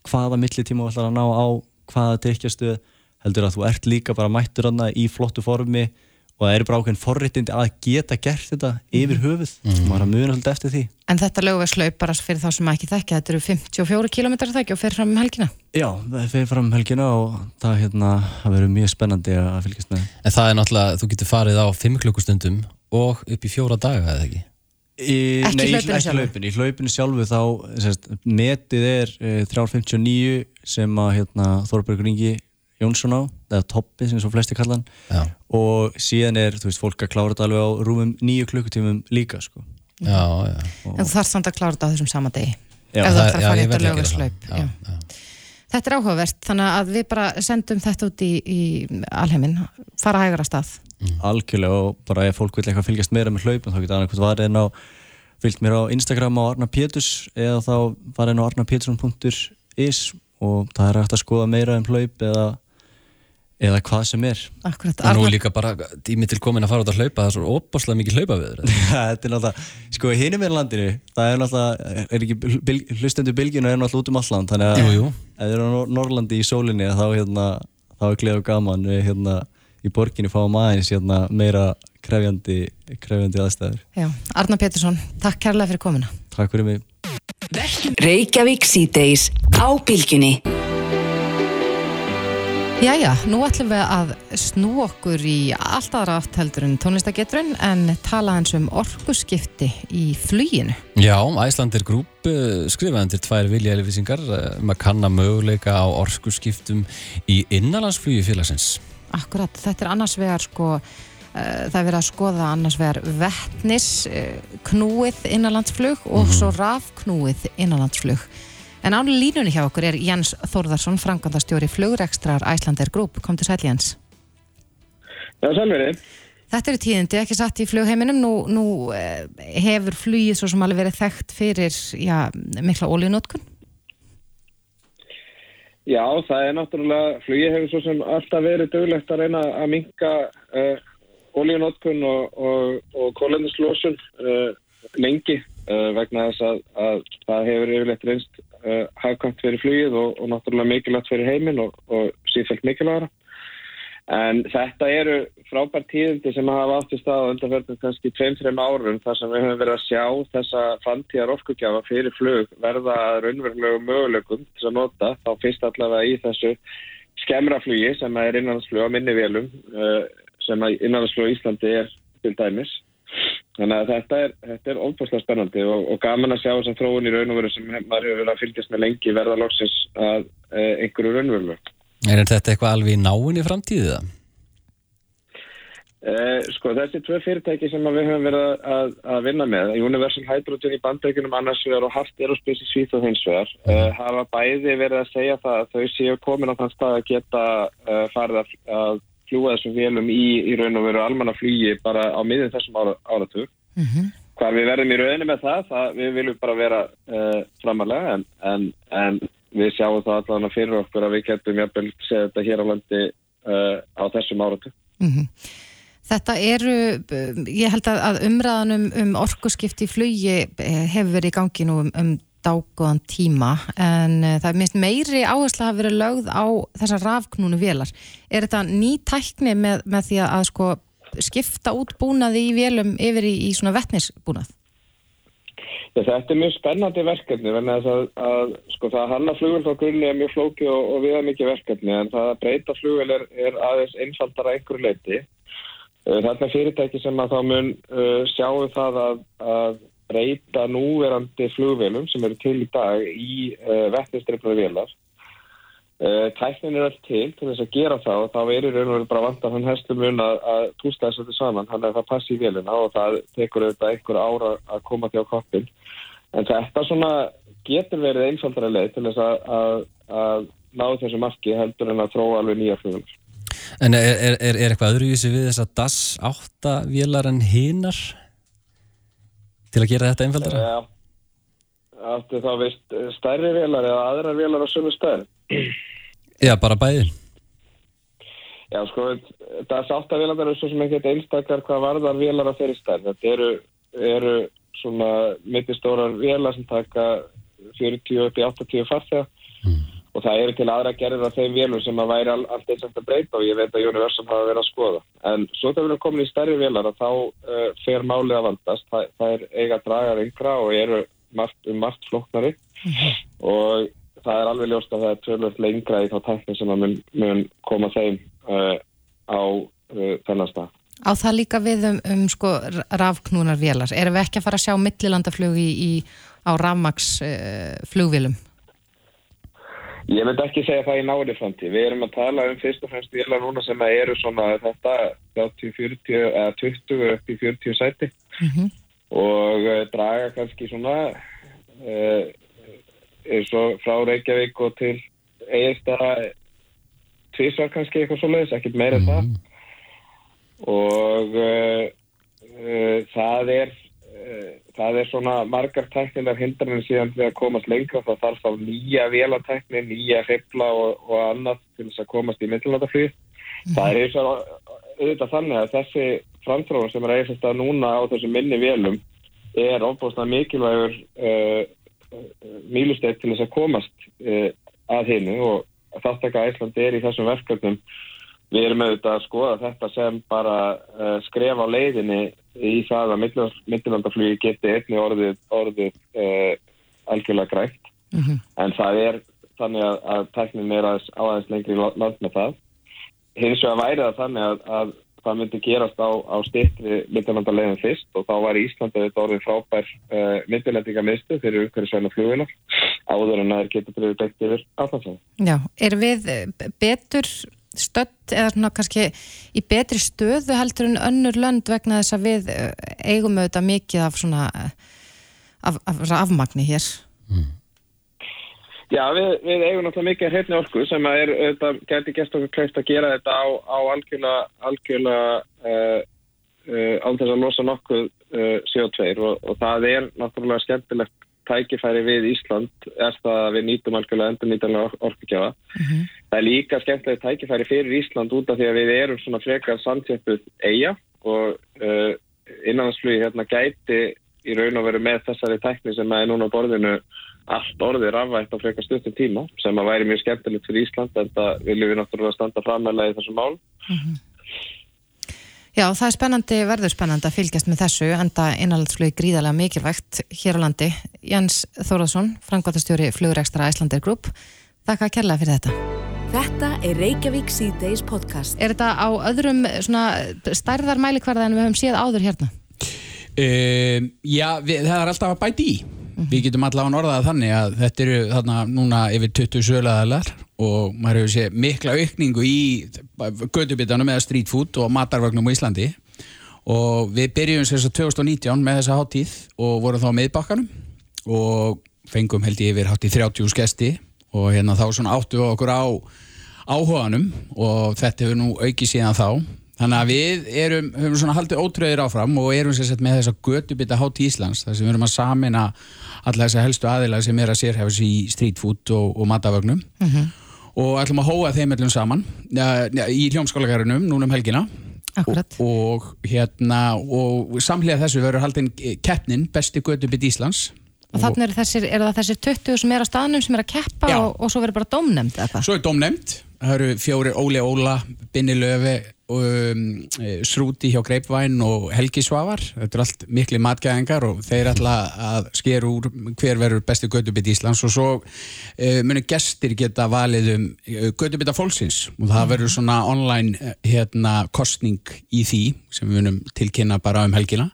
hvaða millitíma þú ætlar að ná á hvaða drikkjastuð heldur að þú ert líka bara mættur í flottu formi og það eru bara ákveðin forréttindi að geta gert þetta yfir höfuð mm. og maður að muna alltaf eftir því En þetta lögvegslaup bara fyrir þá sem ekki þekkja þetta eru 54 km þekki og fer fram um helgina Já, það fer fram um helgina og það hérna, verður mjög spennandi að fylgjast með En það er náttúrulega, þú getur farið á 5 klukkustundum og upp í fjóra daga, eða ekki? Í, Ekki nei, hlaupinu ekki hlaupinu. Í hlaupinu sjálfu þá sérst, netið er e, 359 sem að hérna, Þorbergur Ingi Jónsson á, eða Toppi sem svo flesti kalla hann. Já, og síðan er þú veist, fólk að klára þetta alveg á rúmum nýju klukkutímum líka sko. já, já. En þú þarfst samt að klára þetta á þessum sama degi. Já, ef þú Það- ætlar að já, fara í þetta já. Þetta er áhugavert, þannig að við bara sendum þetta út í, í alheimin fara hægur að stað. Algjörlega og bara ef fólk vil eitthvað fylgjast meira með hlaupum þá geta annað hvort varið inn á fylgt mér á Instagram á Arna Péturs eða þá farið inn á arnapétursson.is og það er hægt að skoða meira um hlaup eða, eða hvað sem er. Akkurat, Og nú er líka bara tími til komin að fara út að hlaupa, það er svo opaslega mikið hlaupa við þetta er náttúrulega, sko hinum er landinu það er náttúrulega, er ekki bil, hlustendur bylginu er náttúrulega út um alland þannig að ef þið eru á Nor- Norrlandi í sólinni þá, hérna, þá er gleð og gaman við hérna í borginni fáum aðeins hérna, meira krefjandi krefjandi aðstæður. Já, Arna Pétursson, takk kærlega fyrir komuna. Takk fyrir mig Jæja, nú ætlum við að snú okkur í allt aðra átt heldur en tónlistagetrun en tala eins um orkuskipti í fluginu. Já, Æslandir Group uh, skrifaði undir tvær viljaðilvísingar um að kanna möguleika á orkuskiptum í innanlandsflugi félagsins. Akkurat, þetta er annars vegar sko, uh, það er verið að skoða annars vegar vettnis uh, knúið innanlandsflug og svo rafknúið innanlandsflug. En án línunni hjá okkur er Jens Þórðarsson, frangandastjóri flugrekstrar Æslandir Group. Kom til sæl Jens. Já, sælveri. Þetta eru tíðindi, ekki satt í flugheiminum. Nú, nú eh, hefur flugið svo sem alveg verið þekkt fyrir já, mikla ólíunótkun. Já, það er náttúrulega, flugið hefur svo sem alltaf verið döglegt að reyna að minka uh, olíunótkun og, og, og kólendislósun uh, lengi uh, vegna þess að, að það hefur yfirleitt reynst uh, hagkvæmt fyrir flugið og, og náttúrulega mikilvægt fyrir heiminn og, og sífælt mikilvægara. En þetta eru frábær tíðindi sem hafa átt í stað undanferðin kannski 2-3 árum þar sem við höfum verið að sjá þessa framtíðar orkugjafa fyrir flug verða raunverulegu möguleikum til að nota þá fyrst allavega í þessu skemmraflugi sem er innanlandsflug á minni vélum uh, sem að innanlandsflug Íslandi er til dæmis. Þannig að þetta er, þetta er óbúslega spennandi og, og gaman að sjá þess að þróun í raun og veru sem maður hefur verið að fylgjast með lengi verða loksins að uh, einhverju raunverulegu. Er þetta eitthvað alveg í náinni framtíðið það? Eh, sko þessi tvö fyrirtæki sem við höfum verið að, að, vinna með Universal Hydrogen í bandreikunum annars vegar og Hart Aerospace í Svíð og hins vegar eh, hafa bæði verið að segja það að þau séu komin á þann stað að geta eh, farið að, að fljúa þessum vélum í, í raun og veru almanna flugi bara á miðin þessum ára, áratug. Mm Hvar við verðum í rauninni með það, það við viljum bara vera uh, framalega en, en, en við sjáum það allavega fyrir okkur að við getum jafnvel segja þetta hér á landi uh, á þessum áratug. -hmm. Þetta eru, eh, ég held að, að umræðan um, um orkuskipti í flugi eh, hefur verið í gangi nú um, um dágóðan tíma en uh, það er minnst meiri áhersla að vera lögð á þessar rafknúnu vélar. Er þetta ný tækni með, með því að sko skipta út búnaði í vélum yfir í, í svona vettnisbúnað? Já, þetta er mjög spennandi verkefni vegna þess að, að sko, það að hanna flugvel frá grunni er mjög flóki og, og viða mikið verkefni en það að breyta flugvel er, er aðeins einfaldara að einhverju leiti. Uh, Þarna er fyrirtæki sem að þá mun uh, sjáu það að, að breyta núverandi flugvelum sem eru til í dag í uh, vettnistrefnari vélar. Uh, tæknin er allt til til þess að gera það og þá er í raun og veru bara vant að hann hestum mun að, að túsla þess að þetta saman þannig að það passi í vélina og það tekur auðvitað einhver ára að koma því á koppin en þetta svona getur verið einfaldara leið til þess að, að, að ná þessu marki heldur en að þróa alveg nýja flugvelar. En er, er, er, er eitthvað öðruvísi við þess að DAS 8 vélar en hinar til að gera þetta einfaldara? Já, áttu þá veist stærri vélar eða aðrar vélar á sömu stærn. Já, bara bæði. Já, sko, það sátt að vélarnar eru svo sem ekkert einstakar hvað varðar vélar að þeirri stærn. Þetta eru, eru svona mittistórar vélar sem taka 40 upp í 80 farþega og það eru til aðra gerðir af þeim vélum sem að væri all, allt eins að breyta og ég veit að Universum hafa verið að skoða. En svo þegar við erum komin í stærri vélar að þá uh, fer málið að valdast. Það, það er eiga að draga yngra og eru margt, um margt flóknari og það er alveg ljóst að það er tölvöld lengra í þá tækni sem að mun, mun koma þeim uh, á uh, þennan stað. Á það líka við um, um sko rafknúnar vélar. Erum við ekki að fara að sjá millilandaflug í, í, á rafmaks uh, flugvélum? Ég myndi ekki segja það í nári framtíð. Við erum að tala um fyrst og fremst vélar núna sem eru svona þetta 30, 40 eða 20 upp í 40 sæti Mhm. og uh, draga kannski svona uh, eins og frá Reykjavík og til eigista tvísvar kannski eitthvað svo leiðis, ekkert meira en það og uh, uh, það er það er svona margar teknilegar hindranir síðan við að komast lengra það þarf þá nýja vélatekni, nýja hrifla og, og annað til þess að komast í myndlandaflug það er eins og auðvitað þannig að þessi framtróðum sem er eiginlega stað núna á þessum minni vélum er ofbúðslega mikilvægur uh, uh, mílusteyt til þess að komast uh, að hinnu og þáttaka Íslandi er í þessum verkefnum við erum auðvitað að skoða þetta sem bara uh, skref á leiðinni í það að millilandaflugi geti einni orðið, orðið uh, algjörlega grænt Mhm. en það er þannig að, að tæknin er aðeins, aðeins lengri la- land með það hins vegar væri það þannig að, að það myndi gerast á, á styrtri millilandalegin fyrst og þá var Íslandi þetta orðið frábær uh, millilendinga fyrir umhverjusvæna flugvilar áður en að þeir geta breyðið beitt yfir afhansæði. Já, er við eh, betur stödd eða svona kannski í betri stöðu heldur en önnur lönd vegna þess að við eh, eigum auðvitað mikið af svona eh, af, af rafmagni hér. Já, við, við eigum náttúrulega mikið hreifni orku sem að er, þetta gæti gæst okkur klæft að gera þetta á, á algjörlega, algjörlega uh, uh, án þess að losa nokkuð uh, CO2 og, og það er náttúrulega skemmtilegt tækifæri við Ísland er það að við nýtum algjörlega endur nýtanlega orkugjafa. Það er líka skemmtilegt tækifæri fyrir Ísland út af því að við erum svona frekar samtjöppuð eiga og uh, innanhansflugi hérna gæti í raun og veru með þessari tækni sem er núna á borðinu allt orðið rafvægt á frekar stuttum tíma sem að væri mjög skemmtilegt fyrir Ísland en það viljum við náttúrulega standa frammeðlega í þessum mál. Já, það er spennandi, verður spennandi að fylgjast með þessu enda innanlandsflug gríðarlega mikilvægt hér á landi. Jens Þóraðsson, frangvátastjóri flugurekstra Icelandir Group. Þakka kærlega fyrir þetta. Þetta er Reykjavík C-Days podcast. Er þetta á öðrum svona stærðar mælikvarða en við höfum séð áður hérna? Um, já, við, það er alltaf að bæti í Við getum allavega orðað þannig að þetta eru þarna núna yfir 20 sölaðalar og maður hefur séð mikla aukningu í gödubitanum eða street food og matarvagnum á Íslandi. Og við byrjum þess að 2019 með þessa háttíð og vorum þá með bakkanum og fengum held ég yfir háttíð 30 skesti og hérna þá svona áttu við okkur á áhuganum og þetta hefur nú aukið síðan þá Þannig að við erum, höfum svona haldið ótröðir áfram og erum sér sett með þessa götubita hátt í Íslands þar sem við erum að samina alla þessa helstu aðilega sem er að sérhefis í street food og, og matavögnum og ætlum að hóa þeim öllum saman ja, í hljómskólagarunum núna um helgina. Akkurat. og, og hérna og samlega þessu verður haldin keppnin besti götubit Íslands. Og þannig eru þessir, er þessir 20 sem er á staðnum sem er að keppa og, og svo verður bara dómnefnd eða hvað? Svo er domnefnd, það eru fjóri Óli Óla, Binni Löfi, um, eh, Srúti hjá Greipvæn og Helgi Svavar. Þetta er allt mikli matgæðingar og þeir ætla að skera úr hver verður besti gödubit Íslands og svo uh, munu gestir geta valið um uh, gödubita fólksins og það verður svona online hérna, kostning í því sem við munum tilkynna bara um helgina.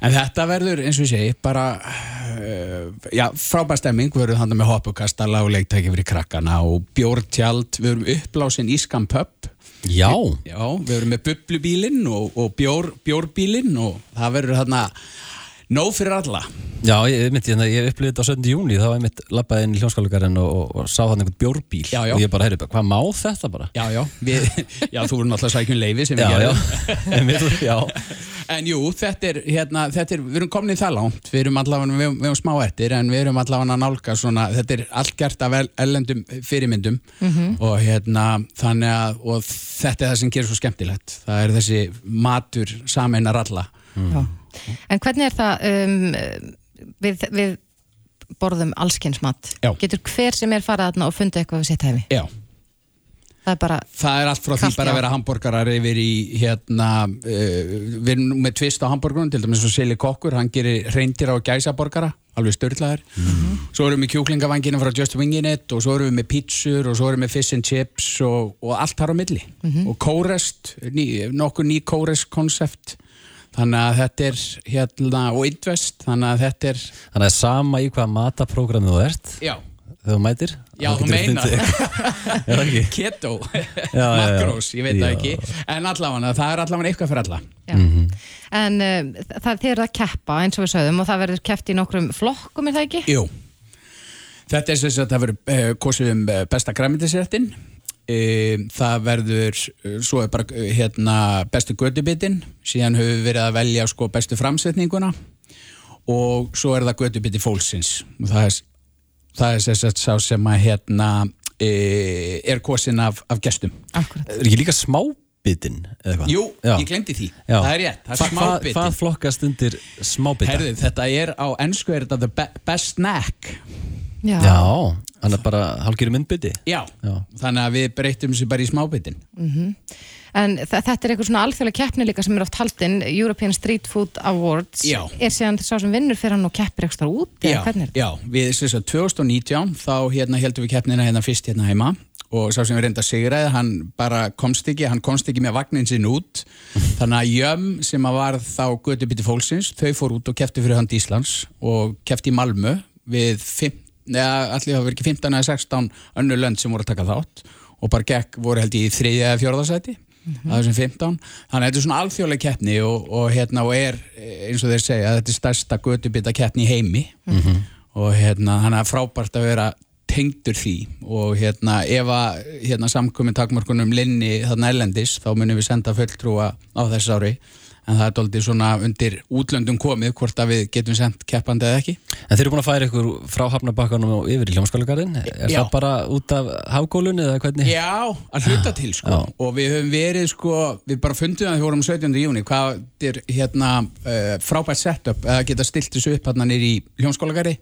En þetta verður, eins og ég segi, bara uh, já, frábær stemming, við verðum þannig með hoppukastala og leiktæki fyrir krakkana og bjórtjald, við verum uppblásin Ískan Pub Já, Já, við verum með bublubílinn og, og bjór, bjórbílinn og það verður þarna nóg fyrir alla. já, ég, ég, ég, ég upplýði þetta á 7. júni, þá var ég mitt lappaði inn í hljómskálugarinn og, og, og sá hann einhvern bjórbíl Já, já. og ég bara, heyrðu, hvað má þetta bara? Já, já, við, já, þú voru náttúrulega að sækja um leifi sem Já, við já, gerum. En jú, þetta er, hérna, þetta er, við erum komin í það langt, við erum allavega, við, við erum smá eftir, en við erum allavega að nálga svona, þetta er allt gert af el- ellendum fyrirmyndum og hérna, þannig að, og þetta er það sem gerir svo skemmtilegt, það er þessi matur sameinar alla. Já. En hvernig er það um, við, við borðum allskynnsmat? Já. Getur hver sem er farað þarna og fundið eitthvað við sitt hefi? Já, Það er bara Það er allt frá því Kalt, bara að vera hambúrgarar yfir í hérna, uh, við erum með tvist á hambúrgarunum, til dæmis svo Sili Kokkur, hann gerir reyndir á gæsaborgara, alveg störtlaðar. Svo erum við kjúklingavangina frá Just Wingin' It og svo erum við með pítsur og svo erum við með fish and chips og, og allt þar á milli. Og kórest, ný, nokkur ný kórest konsept. Þannig að þetta er hérna, og Indvest, þannig að þetta er, Þannig að sama í hvaða mataprógrami þú ert já, þegar þú mætir Já, þú meinar. Er keto, já, já. makrós, ég veit það ekki. En allavega, það er allavega eitthvað fyrir alla. Já. En uh, það þið eru að keppa eins og við sögðum og það verður keppt í nokkrum flokkum, er það ekki? Jú. Þetta er sem sagt að það verður uh, kosið um uh, besta græmyndisréttin. Það verður, uh, svo er bara uh, hérna bestu gödubitinn, síðan höfum við verið að velja sko bestu framsetninguna og svo er það gödubiti fólksins. Og það er, það er sagt sá sem að hérna uh, er kosin af, af gestum. Akkurat. Er ekki líka smábitin eða eitthvað? Jú, Já. ég glemdi því. Já. Það er rétt, það er Hva- hvað- flokkast undir smábita? Herðu, þetta er á ennsku er þetta the be best snack. Já. Já, hann er bara hálfgerið myndbiti Já. Já. Þannig að við breytum sér bara í smábitin. En þa- þetta er eitthvað svona alþjóðlega keppni líka sem er oft haldinn, European Street Food Awards. Já. Er síðan sá sem vinnur fyrir hann og keppir ekstra út? Já, er já, við sem sagt 2019 þá hérna heldum við keppnina hérna fyrst hérna heima og sá sem við reynda sigraði hann bara komst ekki, hann komst ekki með vagnin sinn út þannig að Jöm sem að var þá gödubiti fólksins, þau fór út og keppti fyrir hand Íslands og keppti í Malmö við fimm, neða allir hafa verið ekki 15 eða 16 önnur lönd sem voru að taka þátt og bara gekk voru held í þriðja eða fjórðasæti að þessum 15 þannig að þetta er svona alþjóðlega keppni og, og, hérna, og er eins og þeir segja þetta er stærsta gödubita keppni í heimi. Og hérna þannig að frábært að vera tengdur því og hérna ef að hérna, samkomin takmörkunum linni þarna erlendis þá munum við senda fulltrúa á þess ári en það er doldið svona undir útlöndum komið hvort að við getum sendt keppandi eða ekki En þeir eru búin að færa ykkur frá Hafnabakkanum og yfir í Hljómskálagarðin Er Já. það bara út af hafgólun eða hvernig? Já, að hluta til sko Já. og við höfum verið sko við bara fundum það því vorum 17. júni hvað er hérna uh, frábært setup að geta stilt þessu upp hérna nýri í hljómskólagari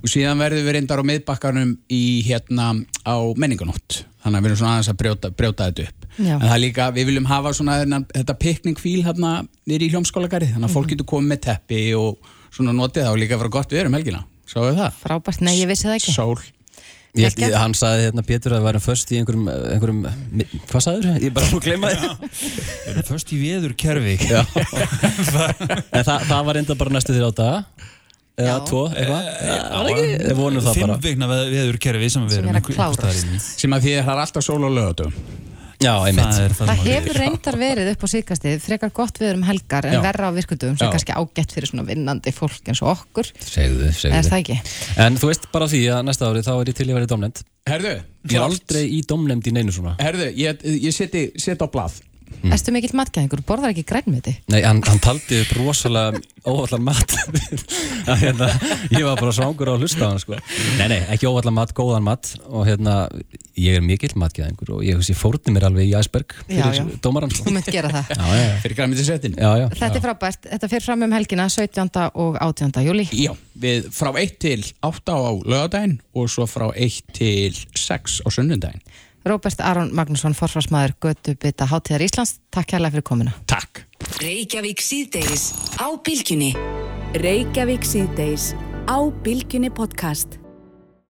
og síðan verðum við reyndar á miðbakkanum í hérna á menninganótt þannig að við erum svona aðeins að brjóta, brjóta þetta upp. Já. en það er líka, við viljum hafa svona þennan, þetta pikningfíl hérna nýri í hljómskólagari þannig að fólk getur komið með teppi og svona notið það og líka vera gott við erum helgina. Sáu þið það? Frábært, nei, ég vissi það ekki. Sól. Ég, ég, hann sagði hérna Pétur að það væri först í einhverjum, einhverjum hvað sagður? Ég bara búin að gleyma Við erum först í veður kerfi Já. En það, það var enda bara næstu þér á daga eða tvo, eitthvað. Ekki, við vonum það bara. Fimm vikna veður kerfi sem við erum er sem að því að það er alltaf sól og lögatum Já, einmitt. Það það Það hefur reyndar verið upp á síkastið, frekar gott við um helgar en Já. verra á virkundum sem Já. er kannski ágætt fyrir svona vinnandi fólk eins og okkur. Segðu, Er segðu. það ekki? En þú veist bara því að næsta ári þá er ég til í að vera í domnefnd Herðu, Ég er aldrei í domnefnd í neinu svona. Herðu, ég, ég seti, seti á blað Mm. Erstu mikill matgæðingur, borðar ekki grænmeti? Nei, hann, hann taldi upp rosalega óvallan mat hérna, ég var bara svangur á að hlusta á hann sko. Nei, nei, ekki óvallan mat, góðan mat og hérna, ég er mikill matgæðingur og ég, ég fórni mér alveg í Æsberg fyrir dómaran sko. Þú mynd gera það. Já, já, já. fyrir já. Þetta er frábært, þetta fyrir fram um helgina 17. og 18. júli. Já, við frá 1 til 8 á lögadaginn og svo frá 1 til 6 á sunnundaginn Róbert Aron Magnússon, forsvarsmaður Götu Bytta Hátíðar Íslands, takk hérlega fyrir komuna. Takk Reykjavík síðdeis á bylgjunni. Reykjavík síðdeis á bylgjunni podcast.